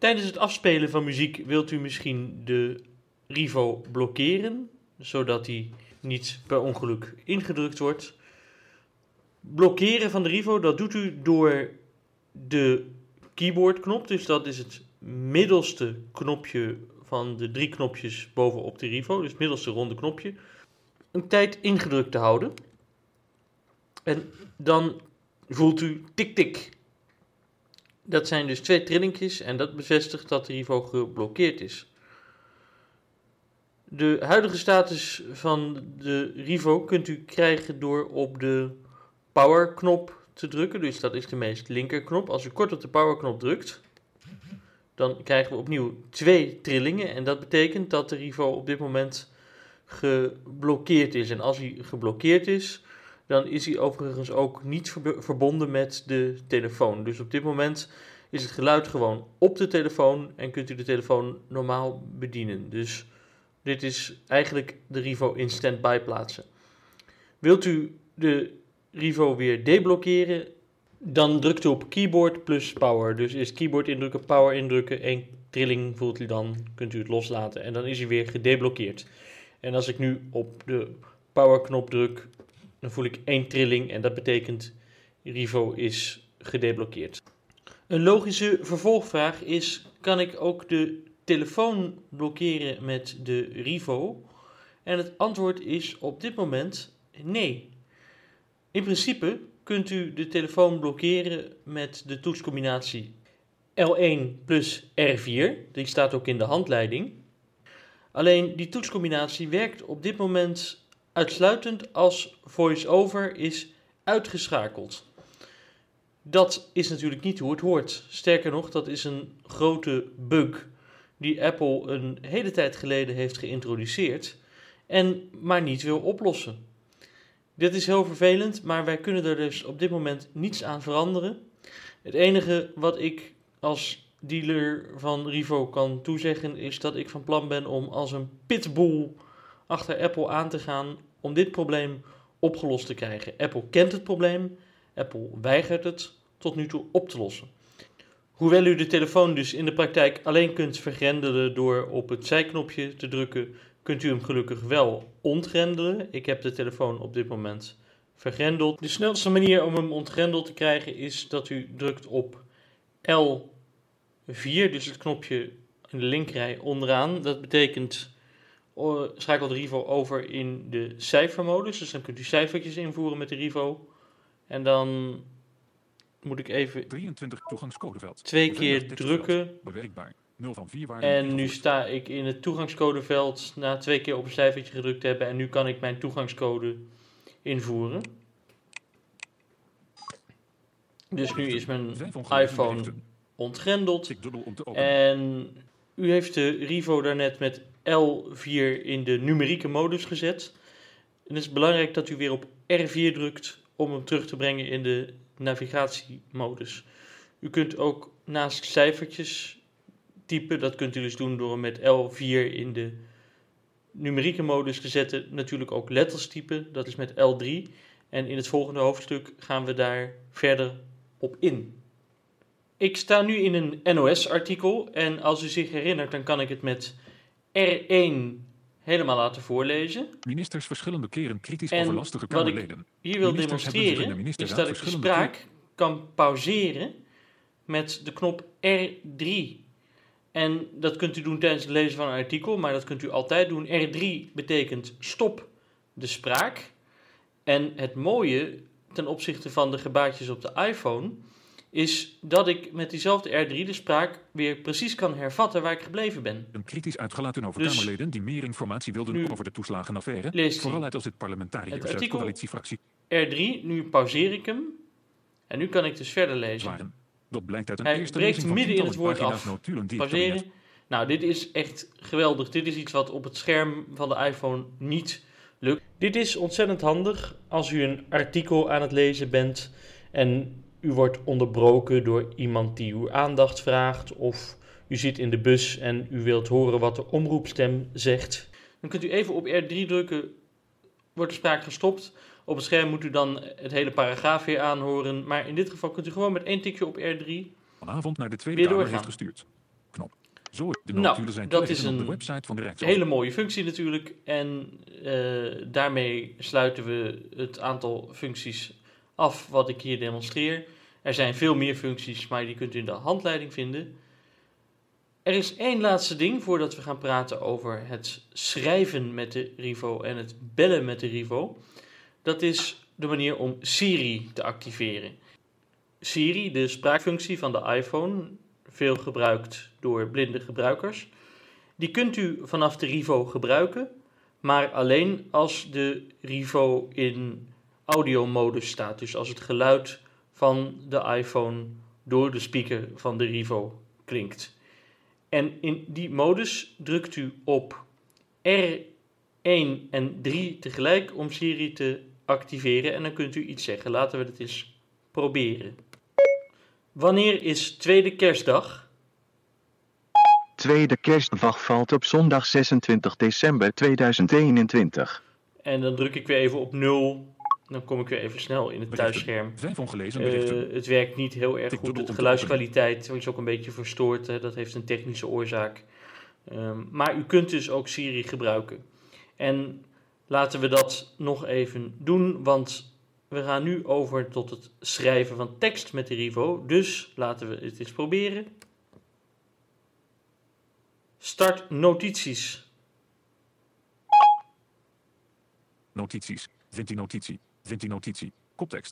Tijdens het afspelen van muziek wilt u misschien de Rivo blokkeren, zodat die niet per ongeluk ingedrukt wordt. Blokkeren van de Rivo, dat doet u door de keyboardknop, dus dat is het middelste knopje van de drie knopjes bovenop de Rivo, dus het middelste ronde knopje, een tijd ingedrukt te houden. En dan voelt u tik-tik. Dat zijn dus twee trillingjes en dat bevestigt dat de Rivo geblokkeerd is. De huidige status van de Rivo kunt u krijgen door op de power-knop te drukken. Dus dat is de meest linkerknop. Als u kort op de power-knop drukt, dan krijgen we opnieuw twee trillingen. En dat betekent dat de Rivo op dit moment geblokkeerd is. En als hij geblokkeerd is, dan is hij overigens ook niet verbonden met de telefoon. Dus op dit moment is het geluid gewoon op de telefoon en kunt u de telefoon normaal bedienen. Dus dit is eigenlijk de Rivo in standby plaatsen. Wilt u de Rivo weer deblokkeren, dan drukt u op keyboard plus power. Dus eerst keyboard indrukken, power indrukken, één trilling voelt u dan, kunt u het loslaten en dan is hij weer gedeblokkeerd. En als ik nu op de power knop druk, dan voel ik één trilling en dat betekent Rivo is gedeblokkeerd. Een logische vervolgvraag is: kan ik ook de telefoon blokkeren met de Rivo? En het antwoord is op dit moment nee. In principe kunt u de telefoon blokkeren met de toetscombinatie L1 plus R4. Die staat ook in de handleiding. Alleen die toetscombinatie werkt op dit moment uitsluitend als voice-over is uitgeschakeld. Dat is natuurlijk niet hoe het hoort. Sterker nog, dat is een grote bug die Apple een hele tijd geleden heeft geïntroduceerd en maar niet wil oplossen. Dit is heel vervelend, maar wij kunnen er dus op dit moment niets aan veranderen. Het enige wat ik als dealer van Rivo kan toezeggen is dat ik van plan ben om als een pitbull achter Apple aan te gaan om dit probleem opgelost te krijgen. Apple kent het probleem, Apple weigert het tot nu toe op te lossen. Hoewel u de telefoon dus in de praktijk alleen kunt vergrendelen door op het zijknopje te drukken, kunt u hem gelukkig wel ontgrendelen. Ik heb de telefoon op dit moment vergrendeld. De snelste manier om hem ontgrendeld te krijgen is dat u drukt op L4, dus het knopje in de linkerrij onderaan. Dat betekent schakel de Rivo over in de cijfermodus. Dus dan kunt u cijfertjes invoeren met de Rivo. En dan moet ik even 23 toegangscodeveld. twee keer drukken. Bewerkbaar. 0 van 4 waarden. En nu sta ik in het toegangscodeveld na twee keer op een cijfertje gedrukt te hebben. En nu kan ik mijn toegangscode invoeren. Dus nu is mijn iPhone ontgrendeld. En u heeft de Rivo daarnet met L4 in de numerieke modus gezet. Het is belangrijk dat u weer op R4 drukt om hem terug te brengen in de navigatiemodus. U kunt ook naast cijfertjes typen, dat kunt u dus doen door hem met L4 in de numerieke modus te zetten. Natuurlijk ook letters typen, dat is met L3. En in het volgende hoofdstuk gaan we daar verder op in. Ik sta nu in een NOS-artikel en als u zich herinnert, dan kan ik het met R1 helemaal laten voorlezen. Ministers verschillende keren kritisch En over lastige wat ik Kamerleden. hier wil Ministers in de demonstreren, is dat ik de spraak kan pauzeren met de knop R3. En dat kunt u doen tijdens het lezen van een artikel, maar dat kunt u altijd doen. R3 betekent stop de spraak. En het mooie ten opzichte van de gebaartjes op de iPhone is dat ik met diezelfde R3 de spraak weer precies kan hervatten waar ik gebleven ben. kritisch uitgelaten over Dus- Kamerleden die meer informatie wilden over de toeslagenaffaire. Vooral uit als het parlementariërs uit artikel. coalitiefractie R3, nu pauzeer ik hem. En nu kan ik dus verder lezen. waren. Dat blijkt uit een Hij eerste breekt midden in het woord af. Pauzeren. Nou, dit is echt geweldig. Dit is iets wat op het scherm van de iPhone niet lukt. Dit is ontzettend handig als u een artikel aan het lezen bent en u wordt onderbroken door iemand die uw aandacht vraagt of u zit in de bus en u wilt horen wat de omroepstem zegt. Dan kunt u even op R3 drukken, wordt de spraak gestopt. Op het scherm moet u dan het hele paragraaf weer aanhoren, maar in dit geval kunt u gewoon met één tikje op R3 vanavond naar de Tweede Weer Kamer doorgaan. heeft gestuurd. Zo, de Nou, notulen zijn dat is op de een website van de hele mooie functie natuurlijk. En eh, daarmee sluiten we het aantal functies af wat ik hier demonstreer. Er zijn veel meer functies, maar die kunt u in de handleiding vinden. Er is één laatste ding voordat we gaan praten over het schrijven met de Rivo en het bellen met de Rivo. Dat is de manier om Siri te activeren. Siri, de spraakfunctie van de iPhone, veel gebruikt door blinde gebruikers. Die kunt u vanaf de Rivo gebruiken, maar alleen als de Rivo in audiomodus staat. Dus als het geluid van de iPhone door de speaker van de Rivo klinkt. En in die modus drukt u op R1 en 3 tegelijk om Siri te activeren en dan kunt u iets zeggen. Laten we het eens proberen. Wanneer is tweede kerstdag? Tweede kerstdag valt op zondag 26 december 2021. En dan druk ik weer even op 0. Dan kom ik weer even snel in het thuisscherm. Eh, het werkt niet heel erg goed. De geluidskwaliteit is ook een beetje verstoord. Hè. Dat heeft een technische oorzaak. Ehm, maar u kunt dus ook Siri gebruiken. En laten we dat nog even doen, want we gaan nu over tot het schrijven van tekst met de Rivo. Dus laten we het eens proberen. Start notities. Notities. Vindt die notitie. Vindt die notitie. Koptekst.